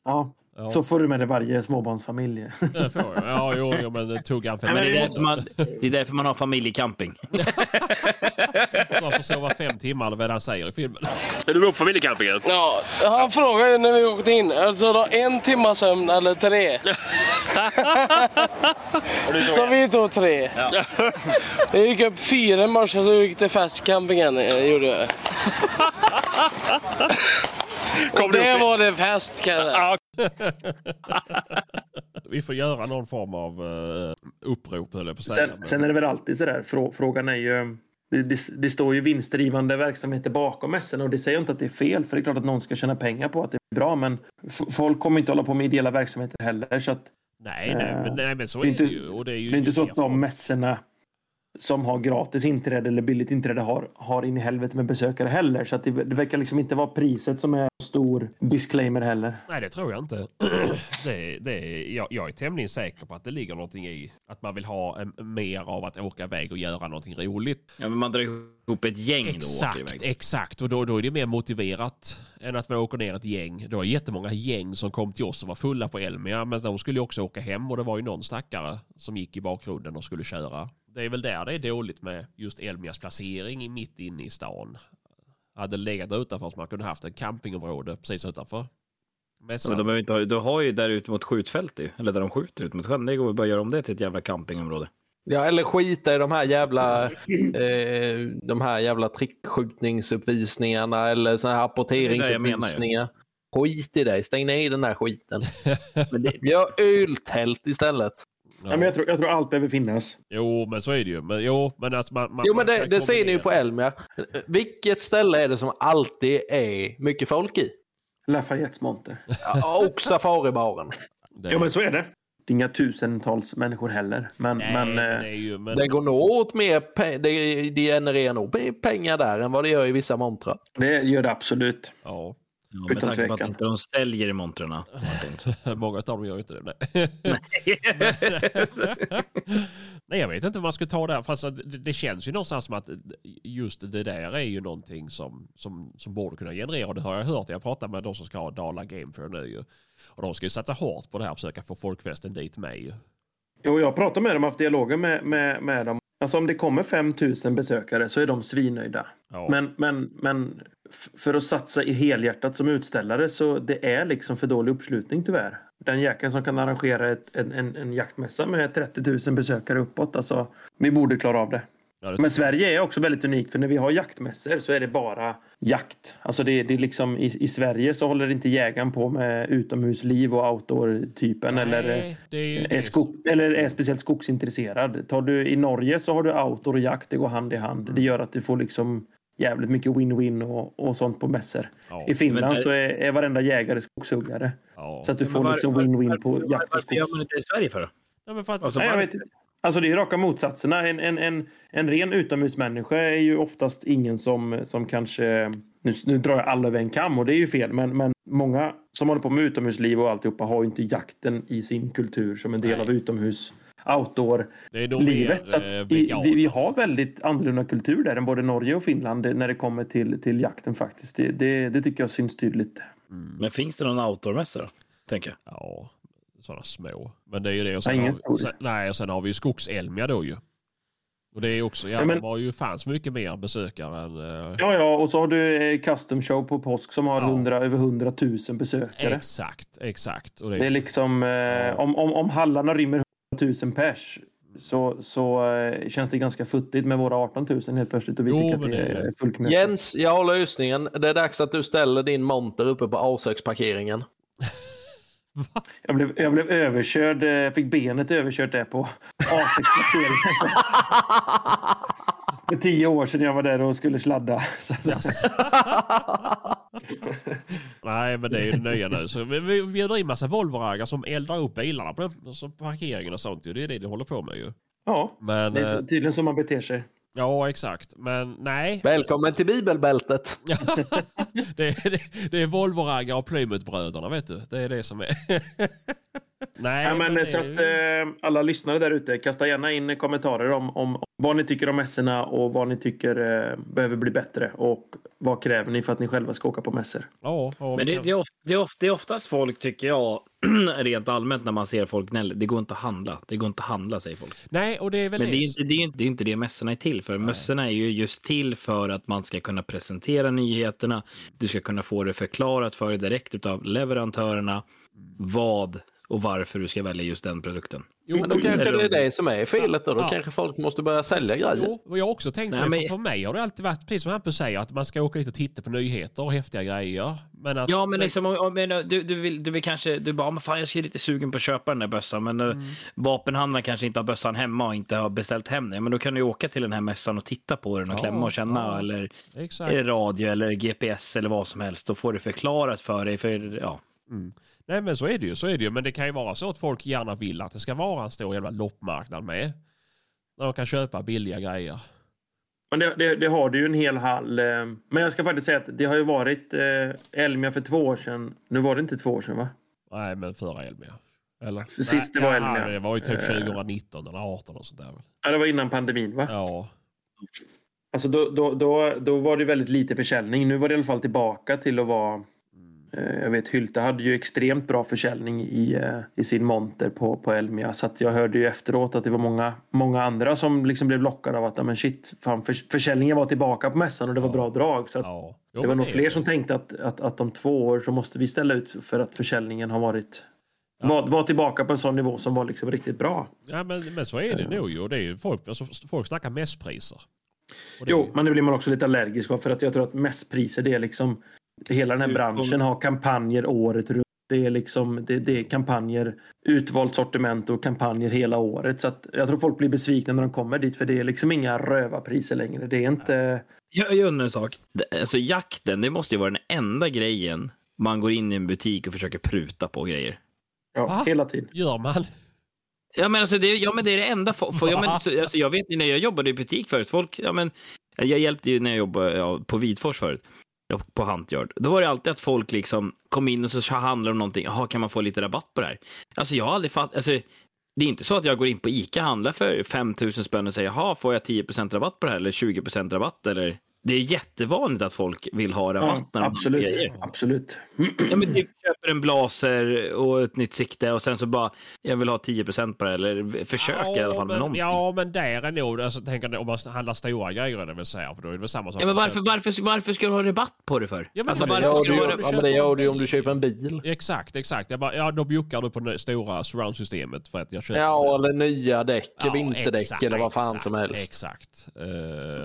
Ja. Ja. Så får du med dig varje småbarnsfamilj. Det får jag. Ja, jo, jo men tuggan för Men det, är det därför man, det är därför man har familjecamping. Man får sova fem timmar eller vad han säger i filmen. Är du med på familjecampingen? Ja, han frågade ju när vi åkte in. Alltså då en timma sömn eller tre? så vi tog tre. Jag gick upp fyra i morse så gick till festcampingen. eh, Gjorde jag. Kom Och det upp i- var det fest kan jag säga. Vi får göra någon form av uh, upprop höll jag på att säga. Sen, sen är det väl alltid så där. Frå, frågan är ju... Det, det, står ju vinstdrivande verksamheter bakom mässorna och det säger inte att det är fel för det är klart att någon ska tjäna pengar på att det är bra men folk kommer inte hålla på med ideella verksamheter heller så att Nej, nej, men, nej, men så är det inte- ju. Och det är ju det är inte så att de mässorna som har gratis inträde eller billigt inträde har, har in i helvete med besökare heller. Så att det, det verkar liksom inte vara priset som är en stor disclaimer heller. Nej, det tror jag inte. det, det, jag, jag är tämligen säker på att det ligger någonting i att man vill ha en, mer av att åka iväg och göra någonting roligt. Ja, men man drar ihop ett gäng då och åker Exakt, iväg. exakt. Och då, då är det mer motiverat än att man åker ner ett gäng. Det var jättemånga gäng som kom till oss som var fulla på Elmia, men de skulle ju också åka hem och det var ju någon stackare som gick i bakgrunden och skulle köra. Det är väl där det är dåligt med just Elmias placering i mitt inne i stan. Hade legat utanför så man kunde haft ett campingområde precis utanför. Ja, Mässan. men de behöver inte du har ju där ute mot skjutfältet, ju, eller där de skjuter ut mot sjön. Det går ju bara att göra om det till ett jävla campingområde. Ja, eller skita i de här jävla, eh, de här jävla trickskjutningsuppvisningarna eller såna här apporteringsuppvisningar. Skit i det, stäng ner den där skiten. Men det, Gör öltält istället. Ja. Men jag, tror, jag tror allt behöver finnas. Jo, men så är det ju. Men, jo, men att man, man, Jo, men det, det ser ni ju på Elmia. Vilket ställe är det som alltid är mycket folk i? Lafayettes monter. Ja, Och safaribaren. Det, Ja, men så är det. Det är inga tusentals människor heller. Men, nej, men, eh, det ju... Men, Det går nog åt mer pe- det, det genererar nog pengar där än vad det gör i vissa montrar. det gör det absolut. ja, ja, med Utan tanke på att tvekan. inte de säljer i montrarna. Många av dem gör ju inte det. Nej. Nej, jag vet inte vad man ska ta där. Fast det, det känns ju någonstans som att just det där är ju någonting som, som, som borde kunna generera. Och det har jag hört. Jag pratar med de som ska ha Dala Game Fair nu ju. Och de ska ju satsa hårt på det här och försöka få folkfesten dit med ju. Jo, jag pratar med dem, haft dialoger med, med, med dem. Alltså om det kommer 5000 besökare så är de svinnöjda. Ja. Men, men, men för att satsa i helhjärtat som utställare så det är liksom för dålig uppslutning tyvärr. Den jäkeln som kan arrangera ett, en, en, en jaktmässa med 30 000 besökare uppåt. Alltså, vi borde klara av det. Ja, det Men Sverige är också väldigt unikt för när vi har jaktmässor så är det bara jakt. Alltså det, det är liksom i, i Sverige så håller inte jägaren på med utomhusliv och outdoor-typen eller, är skog, eller är speciellt skogsintresserad. Tar du i Norge så har du outdoor och jakt, det går hand i hand. Det gör att du får liksom jävligt mycket win-win och, och sånt på mässor. Ja, I Finland Men- så är, är varenda jägare skogshuggare. ja. Så att du Men får var- liksom var- win-win på varför- jakt och Varför gör skogs. man inte i Sverige för? då? Ja, men för att, Alltså, Nej, jag vet inte. Alltså det är raka motsatserna. En, en, en, en ren utomhusmänniska är ju oftast ingen som, som kanske... Nu, nu drar jag alla över en kam och det är ju fel. Men, men många som håller på med utomhusliv och alltihopa har ju inte jakten i sin kultur som en del Nej. av utomhus outdoor det är nog mer livet. Så att eh, i, vi, vi har väldigt annorlunda kultur där än både Norge och Finland när det kommer till, till jakten faktiskt. Det, det, det tycker jag syns tydligt. Men finns det någon outdoor-mässa då? Tänker jag. Ja, sådana små. Men det är ju det. Och sen Nej, ingen har vi, sen, nej, och sen har vi ju skogselmia då ju. Och det är också, ja, Ja, men- de har ju fanns mycket mer besökare än... eh, Ja, ja, och så har du eh, Custom Show på påsk som har Ja. 100, över 100 000 besökare. Exakt, exakt. Och det, Det är liksom, eh, om, om, om hallarna rymmer 100 000 pers så, så eh, känns det ganska futtigt med våra 18 000 helt plötsligt och vi Jo, tycker att det är. Jens, jag har lösningen. Det är dags att du ställer din monter uppe på A6-parkeringen. Jag blev, jag blev överkörd, eh, fick benet överkört där på A6-parkeringen. För tio år sedan jag var där och skulle sladda. Så, Nej, men det är ju det nya nu. Så vi, vi bjuder in massa Volvo-raggar som eldar upp bilarna på, den, alltså på parkeringen och sånt. Det är det de håller på med ju. ja, Men, det är eh, så, tydligen så man beter sig. ja, exakt. Men nej. Välkommen till bibelbältet. det, är- det, det är Volvo-raggar och Plymouth-bröderna, vet du. Det är det som är. nej, Ja, men, det så att ju- eh, alla lyssnare där ute, kasta gärna in kommentarer om, om vad ni tycker om mässorna och vad ni tycker eh, behöver bli bättre och vad kräver ni för att ni själva ska åka på mässor. Ja, ja, Men det, det, är of, det, är of, det är oftast folk, tycker jag, rent allmänt när man ser folk gnälla. Det går inte att handla. Det går inte att handla, säger folk. Nej, och det är väl Men det är inte det, är inte, det, är inte det mässorna är till för. Mässorna är ju just till för att man ska kunna presentera nyheterna. Du ska kunna få det förklarat för dig direkt av leverantörerna vad och varför du ska välja just den produkten. Jo, Men då kanske eller- det är det som är felet. Då, då Ja. kanske folk måste börja sälja grejer. Jo, och jag har också tänkt Nej, men- för, för mig har det alltid varit, precis som Hampus säger, att man ska åka dit och titta på nyheter och häftiga grejer. Men att, Ja, men liksom, om, om, men, du, du, vill, du vill kanske, du bara, men fan jag är lite sugen på att köpa den där bössan, men mm. vapenhandlaren kanske inte har bössan hemma och inte har beställt hem den. Men då kan du åka till den här mässan och titta på den och Ja, klämma och känna, ja. eller Exakt. radio eller GPS eller vad som helst. Då får det förklarat för dig, för ja. Nej men så är det ju, så är det ju. Men det kan ju vara så att folk gärna vill att det ska vara en stor jävla loppmarknad med. Där de kan köpa billiga grejer. Men det, det, det har du ju en hel hall. Eh, men jag ska faktiskt säga att det har ju varit eh, Elmia för två år sedan. Nu var det inte två år sedan va? Nej men förra Elmia. Eller? Sist det var Nej, Elmia. Det var ju typ Eh. 2019 eller 18 och sånt där. Ja, det var innan pandemin va? Ja. Alltså då, då, då, då var det väldigt lite försäljning. Nu var det i alla fall tillbaka till att vara... Eh, jag vet Hylte hade ju extremt bra försäljning i, eh, i sin monter på, på Elmia. Så jag hörde ju efteråt att det var många, många andra som liksom blev lockade av att men shit, fan, för, försäljningen var tillbaka på mässan och det var Ja. bra drag. Så ja. Jo, det var nog fler det. som tänkte att, att, att om två år så måste vi ställa ut för att försäljningen har varit Ja. var, var tillbaka på en sån nivå som var liksom riktigt bra. Ja men, men så är det nog ju. Det är ju folk, alltså, folk snackar mässpriser. Jo, men det blir man också lite allergisk av för att jag tror att mässpriser det är liksom hela den här branschen har kampanjer året runt. Det är liksom det, det är kampanjer, utvalt sortiment och kampanjer hela året. Så att jag tror folk blir besvikna när de kommer dit för det är liksom inga rövarpriser längre. Det är inte... Jag, jag undrar en sak. Alltså jakten, det måste ju vara den enda grejen man går in i en butik och försöker pruta på grejer. Ja, Va? hela tiden. Gör man? Ja men, alltså, det, ja, men det är det enda. För, för, ja, men, så, alltså, jag vet när jag jobbade i butik förut, folk, ja, men, jag hjälpte ju när jag jobbade ja, på Vidfors förut, på Huntyard. Då var det alltid att folk liksom kom in och så handlade om någonting. Jaha, kan man få lite rabatt på det här? Alltså jag har aldrig fattat, alltså, det är inte så att jag går in på ICA och handlar för 5 000 spänn och säger, jaha, får jag 10% rabatt på det här eller 20% rabatt eller? Det är jättevanligt att folk vill ha rabatt Ja, när de handlar absolut. grejer. absolut. Ja, men typ köper en blazer och ett nytt sikte och sen så bara, jag vill ha 10 på det eller försöker i alla fall med men, någonting. ja men där är nog, alltså, tänker om man handlar stora grejer det vill säga, för då är det väl samma sak. Ja, men varför, varför, varför ska du ha rabatt på det för? Ja, men alltså, gör varför ska du, ha ju- ja, men det gör du om du köper en bil. Exakt, exakt. Jag bara, ja, då bjuckar du på det stora surround-systemet för att jag köper Ja, eller nya däck, Ja, vinterdäck exakt, eller vad fan exakt, som helst. Exakt. Uh,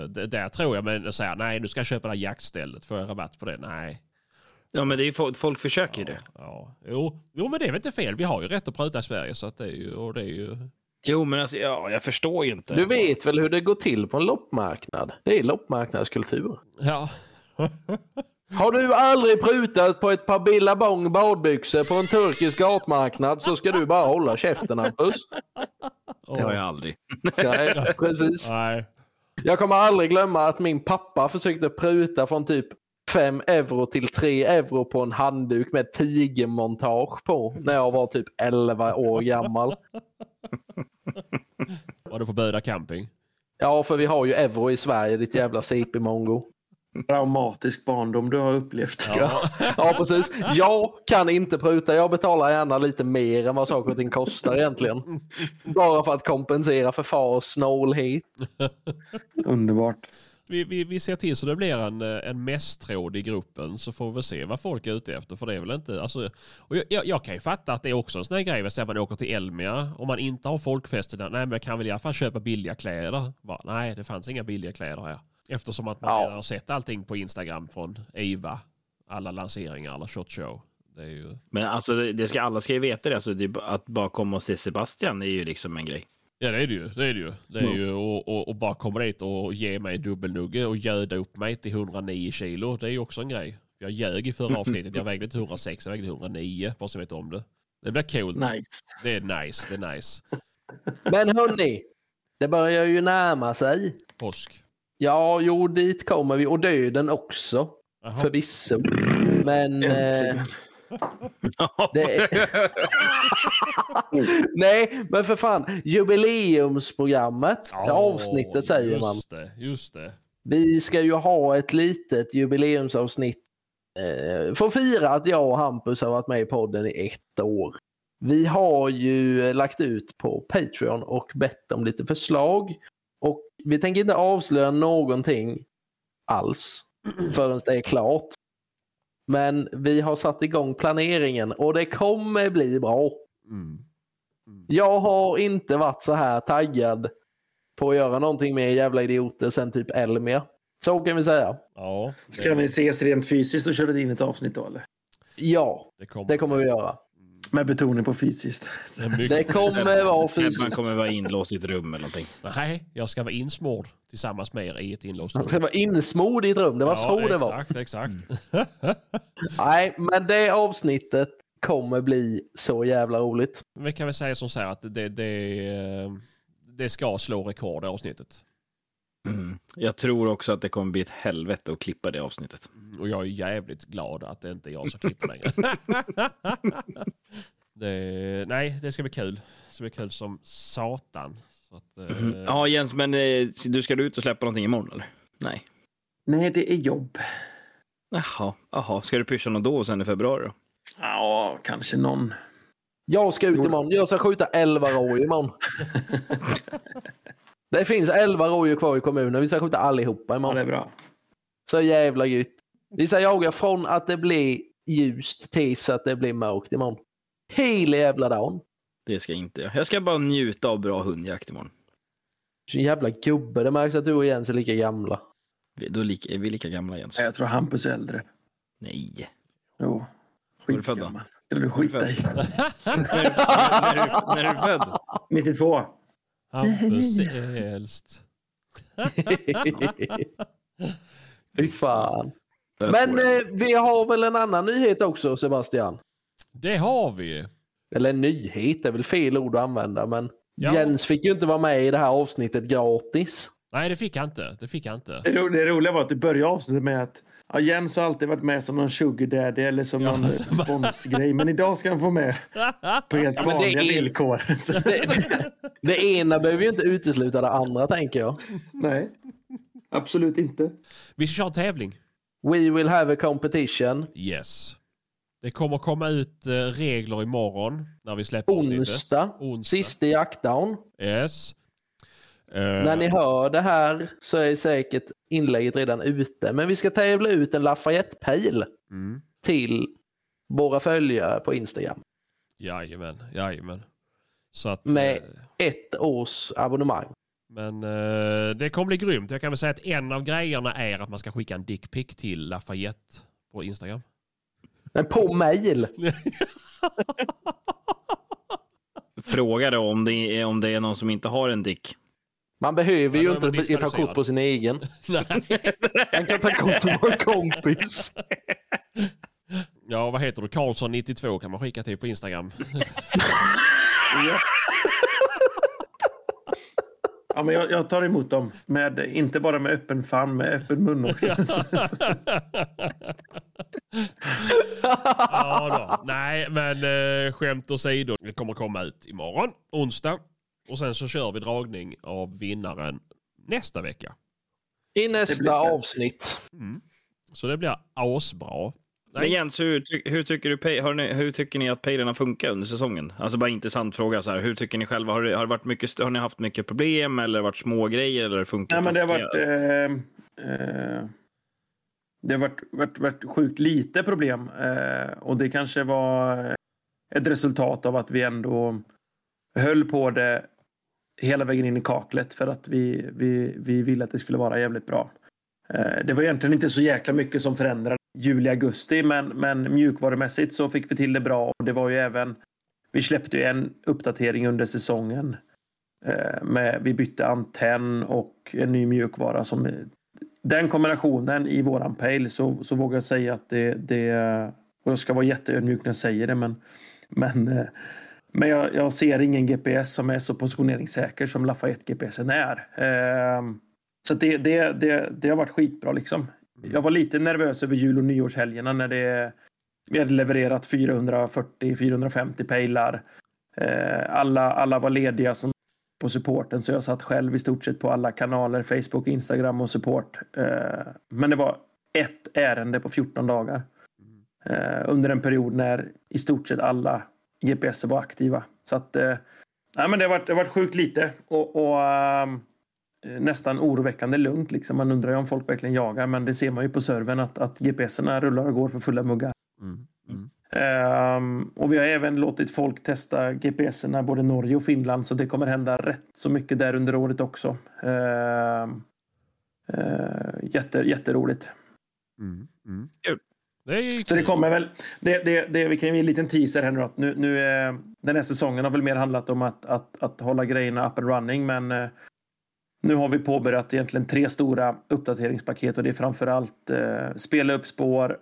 det, där tror jag, men säga nej nu ska jag köpa det här jaktstället, får jag rabatt på det? Nej. Ja, men det är ju folk, försöker ju Ja, det. ja. Jo, jo, men det är väl inte fel. Vi har ju rätt att pruta i Sverige så att det är ju, och det är ju... Jo, men alltså, ja, jag förstår ju inte. Du vet väl hur det går till på en loppmarknad? Det är loppmarknadskultur. Ja. Har du aldrig prutat på ett par Billabong badbyxor på en turkisk gatmarknad så ska du bara hålla käften Hampus. Det har jag aldrig. Nej, precis. Nej. Jag kommer aldrig glömma att min pappa försökte pruta från typ 5 euro till 3 euro på en handduk med tigermontage på när jag var typ 11 år gammal. Var det på Böda camping? Ja, för vi har ju euro i Sverige, ditt jävla CP-mongo. Traumatisk barndom du har upplevt. Ja. Ja, precis. Jag kan inte pruta. Jag betalar gärna lite mer än vad saker och ting kostar egentligen. Bara för att kompensera för fars snålhet. Underbart. Vi, vi, vi ser till så det blir en, en messtråd i gruppen så får vi se vad folk är ute efter. För det är väl inte, alltså, och jag, jag, jag kan ju fatta att det är också en sån här grej, att man åker till Elmia om man inte har folkfester där, nej men jag kan väl i alla fall köpa billiga kläder. Va? Nej, det fanns inga billiga kläder här. Eftersom att man Ja. har sett allting på Instagram från IVA, alla lanseringar, alla shot show. Det är ju... Men alltså, det det ska, alla ska ju veta det. Alltså, det att bara komma och se Sebastian är ju liksom en grej. Ja det är det ju. Det är det ju. Det är ju och, och, och bara komma dit och ge mig dubbelnugge och göda upp mig till 109 kilo. Det är ju också en grej. Jag ljög i förra avsnittet. Jag vägde inte 106, jag vägde 109. Bara så vet om det. Det blir coolt. Nice. Det är nice. Det är nice. Men hörni, det börjar ju närma sig. Påsk. Ja, jo, dit kommer vi. Och döden också, Jaha. förvisso. Men... Eh, det... Nej, men för fan. Jubileumsprogrammet, Ja, avsnittet säger man. Just det. Just det. Vi ska ju ha ett litet jubileumsavsnitt eh, för att fira att jag och Hampus har varit med i podden i ett år. Vi har ju eh, lagt ut på Patreon och bett om lite förslag. Vi tänker inte avslöja någonting alls förrän det är klart. Men vi har satt igång planeringen och det kommer bli bra. Mm. Jag har inte varit så här taggad på att göra någonting med jävla idioter sen typ Elmia. Så kan vi säga. Ja. Ska vi ses rent fysiskt och köra in ett avsnitt då eller? Ja, Det kommer. det kommer vi göra. Med betoning på fysiskt. Det kommer vara Man fysiskt. kommer vara inlåst i ett rum eller någonting. Nej, jag ska vara insmord tillsammans med er i ett inlåst Han ska vara insmord i ett rum. Det var så det var. Exakt, exakt. Nej, men det avsnittet kommer bli så jävla roligt. Vi kan väl säga som så här att det, det, eh, det ska slå rekord i avsnittet. Mm. Jag tror också att det kommer bli ett helvete att klippa det avsnittet. Och jag är jävligt glad att det inte är jag som klipper längre. det, nej, det ska bli kul. Det ska bli kul som satan. Så att, eh, Ja, Jens, men eh, du ska du ut och släppa någonting imorgon eller? Nej. Nej, det är jobb. Jaha, jaha. Ska du pyscha något då sen i februari då? Ja, kanske någon. Jag ska ut imorgon. Jag ska skjuta 11 rådjur imorgon. Det finns 11 rådjur kvar i kommunen. Vi ska skjuta allihopa Ja, imorgon. det är bra. Så jävla gött. Vi ska jaga från att det blir ljust tills att det blir mörkt imorgon. Hela jävla dagen. Det ska inte jag. Jag ska bara njuta av bra hundjakt imorgon. Så jävla gubbe. Det märks att du och Jens är lika gamla. Vi, då är, lika, är vi lika gamla Jens? Jag tror Hampus är äldre. Nej. Jo. Var du född då? Skitgammal. Det du skita i. när, när, när, när är du född? 92. Hampus är äldst. Fy fan. Men eh, vi har väl en annan nyhet också Sebastian? Det har vi. Eller en nyhet, det är väl fel ord att använda men Ja. Jens fick ju inte vara med i det här avsnittet gratis. Nej, det fick jag inte. Det fick jag inte. Det roliga var att du började avsnittet med att ja, Jens har alltid varit med som någon sugar daddy eller som Ja, någon sponsgrej. Men idag ska han få med på helt det vanliga är- villkor. Det, det ena behöver ju inte utesluta det andra tänker jag. nej, absolut inte. Vi ska köra en tävling. We will have a competition. Yes. Det kommer komma ut eh, regler imorgon när vi släpper. Onsdag, Onsdag. sista jaktdagen. Yes. Eh, När ni hör det här så är säkert inlägget redan ute. Men vi ska tävla ut en Lafayette-pejl mm. till våra följare på Instagram. Jajamän, jajamän. Så att, Med- eh, Ett års abonnemang. men eh, det kommer bli grymt. Jag kan väl säga att en av grejerna är att man ska skicka en dickpic till Lafayette på Instagram. Men på mejl. Fråga då om det, är, om det är någon som inte har en dick. Man behöver Ja, ju man inte ta kort på sin egen. Nej. Man kan ta kort på en kompis. Ja, vad heter du? Karlsson92 kan man skicka till på Instagram. Ja, men jag, jag tar emot dem. Med, inte bara med öppen famn, med öppen mun också. ja då. Nej, men eh, skämt åsido. Det kommer komma ut imorgon, onsdag. Och sen så kör vi dragning av vinnaren nästa vecka. I nästa avsnitt. Mm. Så det blir asbra. Men Jens, hur, hur, tycker du, har ni, hur tycker ni att pejlerna funkar under säsongen? Alltså bara intressant fråga. Så här. Hur tycker ni själva? Har, det, har, det varit mycket, har ni haft mycket problem eller varit små grejer eller funkat? Nej, men det har varit... Eh, eh, det har varit, varit, varit sjukt lite problem. Eh, och det kanske var ett resultat av att vi ändå höll på det hela vägen in i kaklet för att vi, vi, vi ville att det skulle vara jävligt bra. Eh, det var egentligen inte så jäkla mycket som förändrade juli, augusti, men, men mjukvarumässigt så fick vi till det bra. Och det var ju även, vi släppte ju en uppdatering under säsongen. Eh, med, vi bytte antenn och en ny mjukvara. Som, den kombinationen i våran pale så, så vågar jag säga att det, det och jag ska vara jätteödmjuk när jag säger det, men, men, eh, men jag, jag ser ingen GPS som är så positioneringssäker som Lafayette GPSen är. Eh, så det, det, det, det har varit skitbra liksom. Jag var lite nervös över jul och nyårshelgerna när det, vi hade levererat 440-450 pejlar. Eh, alla, alla var lediga som på supporten så jag satt själv i stort sett på alla kanaler, Facebook, Instagram och support. Eh, men det var ett ärende på 14 dagar. Eh, under en period när i stort sett alla GPS var aktiva. Så att, eh, nej, men det har varit, det har varit sjukt lite och, och ehm, nästan oroväckande lugnt. Liksom. Man undrar ju om folk verkligen jagar, men det ser man ju på servern att, att GPSerna rullar och går för fulla muggar. Mm. Mm. Ehm, och vi har även låtit folk testa GPSerna både Norge och Finland så det kommer hända rätt så mycket där under året också. Ehm, eh, jätte, jätteroligt. Mm. Mm. Det är ju Så det kommer väl. Det, det, det, vi kan ge en liten teaser här nu. Att nu, nu eh, den här säsongen har väl mer handlat om att, att, att hålla grejerna up and running. Men eh, nu har vi påbörjat egentligen tre stora uppdateringspaket och det är framförallt eh, spela upp spår,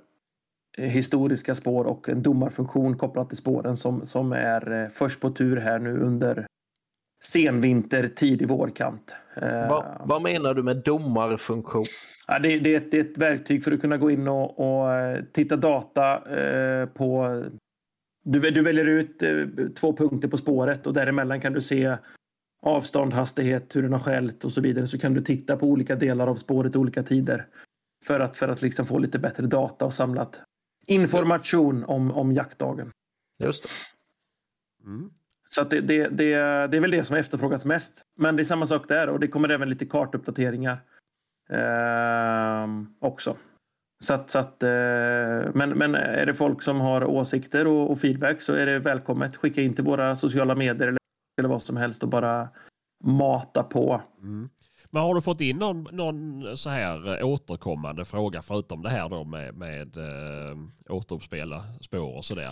eh, historiska spår och en domarfunktion kopplat till spåren som, som är eh, först på tur här nu under senvinter, tidig vårkant. Eh, Va, vad menar du med domarfunktion? Ja, det, det, är ett, det är ett verktyg för att kunna gå in och, och eh, titta data eh, på... Du, du väljer ut eh, två punkter på spåret och däremellan kan du se avstånd, hastighet, hur den har skällt och så vidare. Så kan du titta på olika delar av spåret olika tider för att, för att liksom få lite bättre data och samlat information om, om jaktdagen. Just det. Mm. Så att det, det, det, det är väl det som efterfrågas mest. Men det är samma sak där och det kommer även lite kartuppdateringar eh, också. Så att, så att, eh, men, men är det folk som har åsikter och, och feedback så är det välkommet. Skicka in till våra sociala medier eller, eller vad som helst och bara mata på. Mm. Men har du fått in någon, någon så här eh, återkommande fråga förutom det här då med, med äh, återuppspela spår och sådär?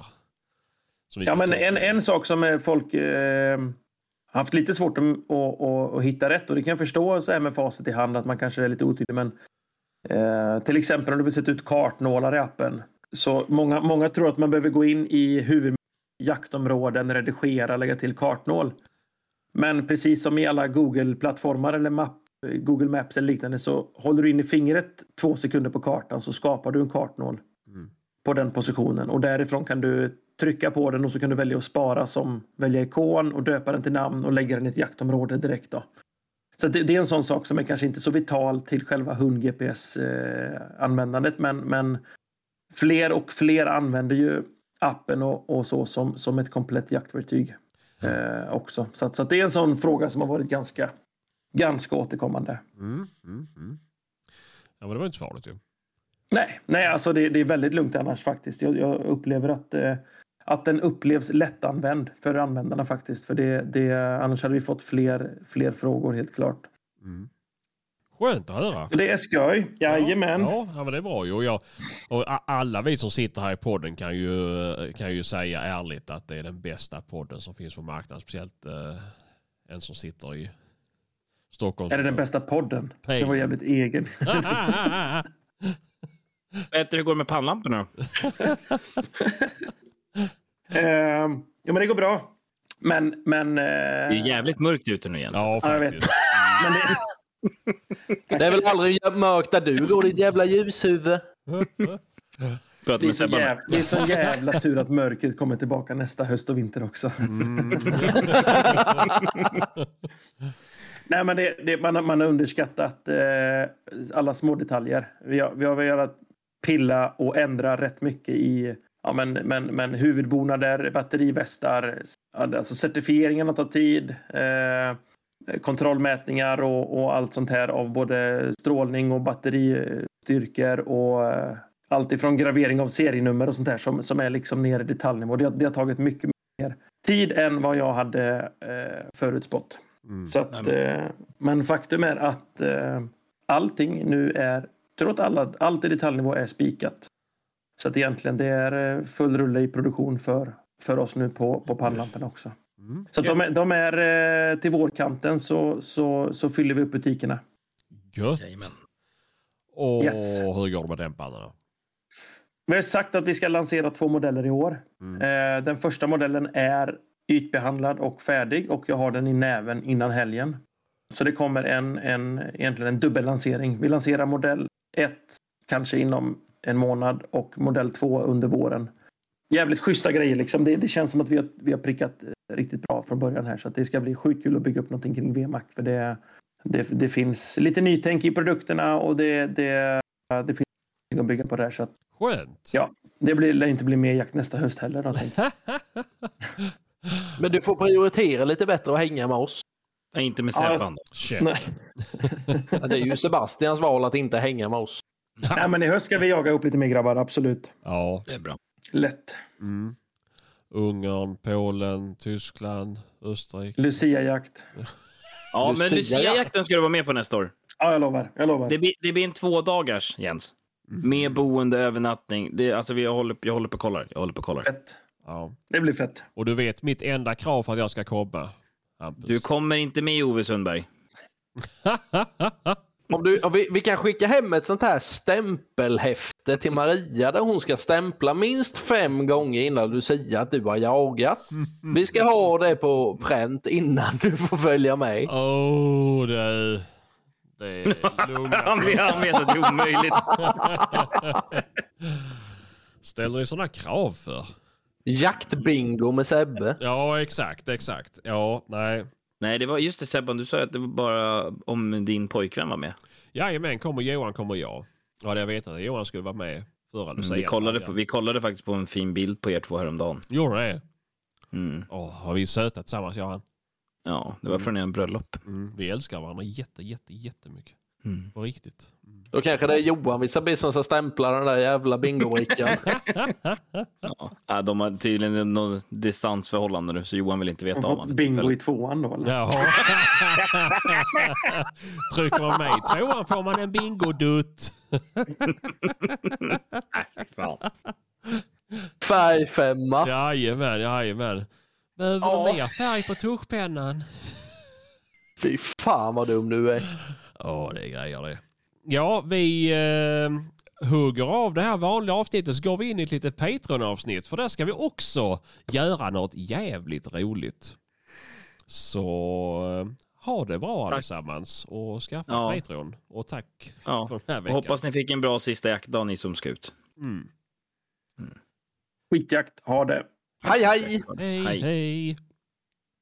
Ja, men en, en sak som eh, folk eh, haft lite svårt att, att, att, att hitta rätt och det kan jag förstå så här med facit i hand att man kanske är lite otydlig. Men eh, till exempel om du vill sätta ut kartnålar i appen så många, många tror att man behöver gå in i huvudjaktområden, redigera, lägga till kartnål. Men precis som i alla Google-plattformar eller map, Google Maps eller liknande så håller du in i fingret två sekunder på kartan så skapar du en kartnål. På den positionen och därifrån kan du trycka på den och så kan du välja att spara som välja ikon och döpa den till namn och lägga den i ett jaktområde direkt. Då. Så det, det är en sån sak som är kanske inte så vital till själva hund-GPS-användandet men, men fler och fler använder ju appen och, och så som, som ett komplett jaktverktyg eh, också. Så, att, så att det är en sån fråga som har varit ganska, ganska återkommande. Mm. Mm. Mm. Ja men det var inte så farligt ju. Nej, nej alltså det, det är väldigt lugnt annars faktiskt. Jag, jag upplever att, eh, att den upplevs lättanvänd för användarna faktiskt. För det, det, annars hade vi fått fler, fler frågor helt klart. Mm. Skönt att höra. Det är skoj. Jajamän. Ja, ja men det är bra. Och, jag, och alla vi som sitter här i podden kan ju, kan ju säga ärligt att det är den bästa podden som finns på marknaden. Speciellt eh, en som sitter i Stockholm. Är det den bästa podden? Pej. Det var jävligt egen. Vet du hur det går med pannlamporna då? Ehm, ja, men det går bra. Men, men... eh, Det är jävligt mörkt ute nu igen. ja, Ja, jag vet. men det, Det är väl aldrig mörkt där du går ditt jävla ljushuvud. Det, är jävla, det är så jävla tur att mörkret kommer tillbaka nästa höst och vinter också. Mm. Nej, men det, det, man, man har underskattat eh, alla små detaljer. Vi har, vi har velat pilla och ändra rätt mycket i ja, men, men, men huvudbonader, batterivästar. Alltså certifieringen har tagit tid. Eh, kontrollmätningar och, och allt sånt här av både strålning och batteristyrkor och eh, allt ifrån gravering av serienummer och sånt där som, som är liksom ner i detaljnivå. Det, har- det har tagit mycket mer tid än vad jag hade eh, förutspått. Mm. Så att, eh, men faktum är att eh, allting nu är, trots alla, allt i detaljnivå är spikat. Så att egentligen det är eh, full rulle i produktion för, för oss nu på, på pannlamporna också. Mm. Så att de är, de är eh, till vårkanten så, så, så fyller vi upp butikerna. Gött. Jajamän. Och Yes. hur går det med dämparna då? Vi har sagt att vi ska lansera två modeller i år. Mm. Eh, den första modellen är ytbehandlad och färdig och jag har den i näven innan helgen. Så det kommer en, en, egentligen en dubbellansering. Vi lanserar modell 1 kanske inom en månad och modell 2 under våren. Jävligt schyssta grejer liksom. Det, det känns som att vi har, vi har prickat eh, riktigt bra från början här så att det ska bli sjukt kul att bygga upp någonting kring VMAC för det, det, det finns lite nytänk i produkterna och det, det, det finns någonting att bygga på där så att Skönt. Ja. det blir, lär inte bli mer jakt nästa höst heller. Då. Men du får prioritera lite bättre och hänga med oss. Nej, inte med Ja, Sebban. Chef. Nej. Ja, Det är ju Sebastians val att inte hänga med oss. Nej, men i höst ska vi jaga upp lite mer grabbar, absolut. Ja. Det är bra. Lätt. Mm. Ungern, Polen, Tyskland, Österrike. Lucia-jakt. Ja, men Lucia-jakten ska du vara med på nästa år. Ja, jag lovar. Jag lovar. Det blir, det blir en två dagars Jens. Med boende, övernattning. Det, alltså, vi håller, jag håller på och kollar. Jag håller på och kollar. Fett. Ja. Det blir fett. Och du vet mitt enda krav för att jag ska komma. Hampus. Du kommer inte med Ove Sundberg. Om du, om vi, vi kan skicka hem ett sånt här stämpelhäfte till Maria där hon ska stämpla minst fem gånger innan du säger att du har jagat. Vi ska ha det på pränt innan du får följa med. Oh, det, det är lugna. Han vet att det är omöjligt. Ställer ni sådana krav för? Jaktbingo med Sebbe. Ja, exakt, exakt. Ja, nej. Nej, det var just det Sebban, du sa att det var bara om din pojkvän var med. Jajamän, kommer Johan kommer jag. Ja, det jag vet att Johan skulle vara med förra Mm, vi, kollade på, vi kollade faktiskt på en fin bild på er två häromdagen. Gjorde det? Mm. Åh, har vi sötat tillsammans, Johan? Ja, det var från en bröllop. Mm. Vi älskar varandra jätte, jätte, jättemycket. Mm. På riktigt. Då kanske det är Johan Vissabi som ska stämpla den där jävla bingobrickan. Ja. De har tydligen något distansförhållande nu, så Johan vill inte veta fått honom. bingo i tvåan då, eller? Jaha. Trycker man mig i tvåan får man en bingodutt. Färgfemma. Jajamän, jajamän. Behöver Ja. du mer färg på tuschpennan? Fy fan vad dum du är. Ja, det är grejer det. Ja, vi eh, hugger av det här vanliga avsnittet så går vi in i ett litet Patreon-avsnitt. För där ska vi också göra något jävligt roligt. Så eh, ha det bra allesammans och skaffa Ja. Patreon. Och tack Ja. för den här Och veckan. hoppas ni fick en bra sista jaktdag, ni som ska ut. Mm. Skitjakt, ha det. Hej hej! Hej, Hej. hej.